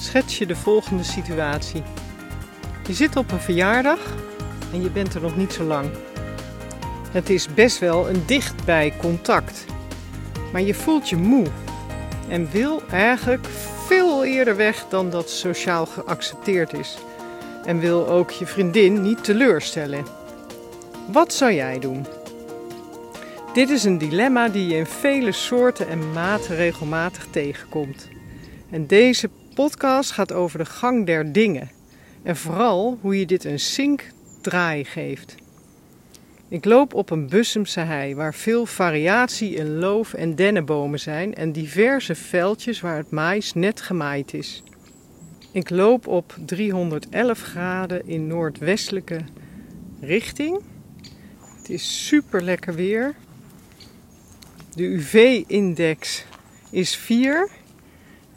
Schets je de volgende situatie. Je zit op een verjaardag en je bent er nog niet zo lang. Het is best wel een dichtbij contact, maar je voelt je moe en wil eigenlijk veel eerder weg dan dat sociaal geaccepteerd is. En wil ook je vriendin niet teleurstellen. Wat zou jij doen? Dit is een dilemma die je in vele soorten en maten regelmatig tegenkomt. En deze podcast gaat over de gang der dingen. En vooral hoe je dit een zink draai geeft. Ik loop op een Bussumse hei waar veel variatie in loof- en dennenbomen zijn en diverse veldjes waar het mais net gemaaid is. Ik loop op 311 graden in noordwestelijke richting. Het is super lekker weer. De UV-index is 4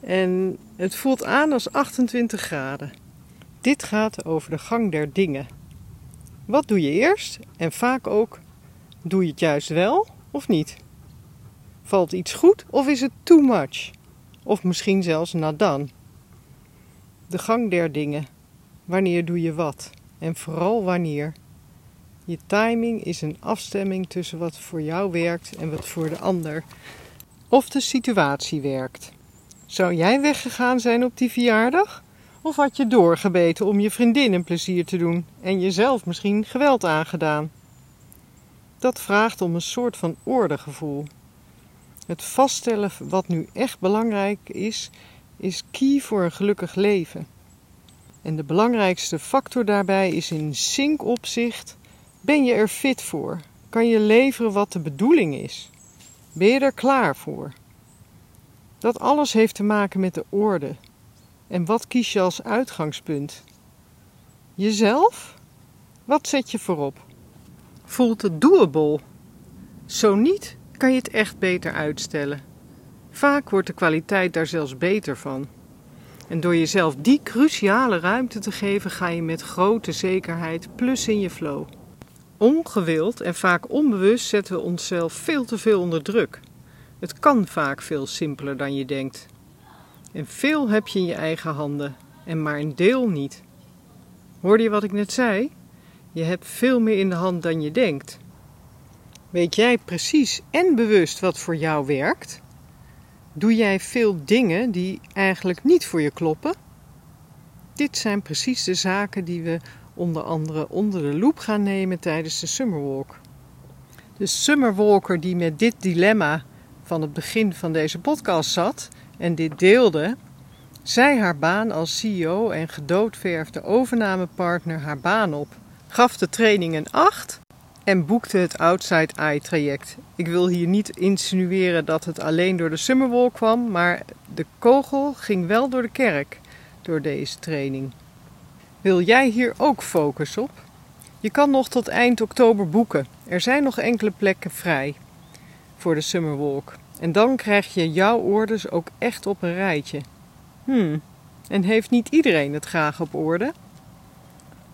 en het voelt aan als 28 graden. Dit gaat over de gang der dingen. Wat doe je eerst? En vaak ook, doe je het juist wel of niet? Valt iets goed of is het too much? Of misschien zelfs nadan? De gang der dingen. Wanneer doe je wat? En vooral wanneer? Je timing is een afstemming tussen wat voor jou werkt en wat voor de ander of de situatie werkt. Zou jij weggegaan zijn op die verjaardag? Of had je doorgebeten om je vriendin een plezier te doen en jezelf misschien geweld aangedaan? Dat vraagt om een soort van ordegevoel. Het vaststellen wat nu echt belangrijk is, is key voor een gelukkig leven. En de belangrijkste factor daarbij is in zinkopzicht: ben je er fit voor? Kan je leveren wat de bedoeling is? Ben je er klaar voor? Dat alles heeft te maken met de orde. En wat kies je als uitgangspunt? Jezelf? Wat zet je voorop? Voelt het doable? Zo niet, kan je het echt beter uitstellen. Vaak wordt de kwaliteit daar zelfs beter van. En door jezelf die cruciale ruimte te geven, ga je met grote zekerheid plus in je flow. Ongewild en vaak onbewust zetten we onszelf veel te veel onder druk. Het kan vaak veel simpeler dan je denkt. En veel heb je in je eigen handen en maar een deel niet. Hoorde je wat ik net zei? Je hebt veel meer in de hand dan je denkt. Weet jij precies en bewust wat voor jou werkt? Doe jij veel dingen die eigenlijk niet voor je kloppen? Dit zijn precies de zaken die we onder andere onder de loep gaan nemen tijdens de Summerwalk. De Summerwalker die met dit dilemma van het begin van deze podcast zat en dit deelde, zei haar baan als CEO en gedoodverfde overnamepartner haar baan op, gaf de training een 8 en boekte het Outside Eye traject. Ik wil hier niet insinueren dat het alleen door de Summerwalk kwam, maar de kogel ging wel door de kerk door deze training. Wil jij hier ook focus op? Je kan nog tot eind oktober boeken. Er zijn nog enkele plekken vrij voor de Summerwalk. En dan krijg je jouw orders ook echt op een rijtje. Hmm, en heeft niet iedereen het graag op orde?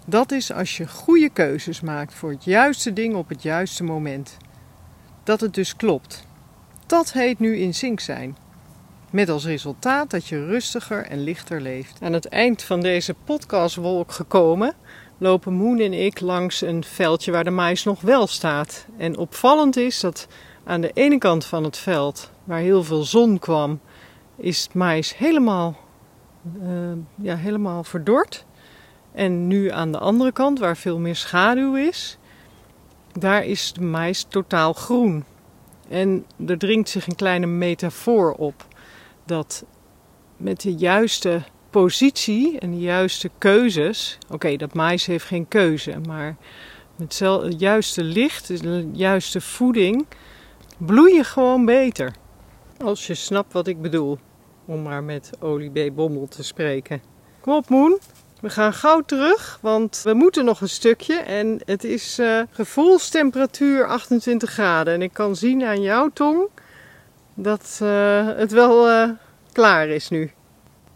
Dat is als je goede keuzes maakt voor het juiste ding op het juiste moment. Dat het dus klopt. Dat heet nu in zink zijn. Met als resultaat dat je rustiger en lichter leeft. Aan het eind van deze podcastwolk gekomen, lopen Moen en ik langs een veldje waar de mais nog wel staat. En opvallend is dat aan de ene kant van het veld, waar heel veel zon kwam, is het mais helemaal, uh, ja, helemaal verdord. En nu aan de andere kant, waar veel meer schaduw is, daar is de mais totaal groen. En er dringt zich een kleine metafoor op dat met de juiste positie en de juiste keuzes. Oké, dat mais heeft geen keuze, maar met het juiste licht, de juiste voeding, bloei je gewoon beter. Als je snapt wat ik bedoel, om maar met Olie B. Bommel te spreken. Kom op, Moen. We gaan gauw terug, want we moeten nog een stukje. En het is uh, gevoelstemperatuur 28 graden. En ik kan zien aan jouw tong dat uh, het wel uh, klaar is nu.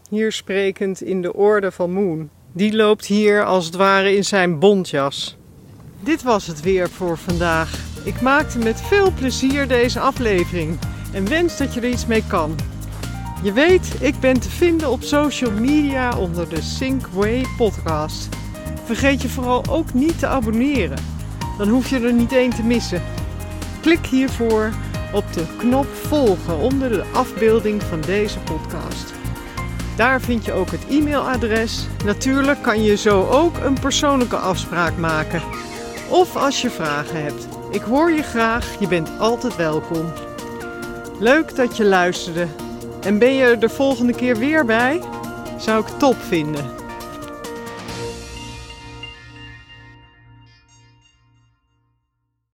Hier sprekend in de orde van Moon. Die loopt hier als het ware in zijn bontjas. Dit was het weer voor vandaag. Ik maakte met veel plezier deze aflevering en wens dat je er iets mee kan. Je weet, ik ben te vinden op social media onder de Sinkway podcast. Vergeet je vooral ook niet te abonneren. Dan hoef je er niet één te missen. Klik hiervoor op de knop volgen onder de afbeelding van deze podcast. Daar vind je ook het e-mailadres. Natuurlijk kan je zo ook een persoonlijke afspraak maken. Of als je vragen hebt. Ik hoor je graag, je bent altijd welkom. Leuk dat je luisterde. En ben je er de volgende keer weer bij? Zou ik top vinden.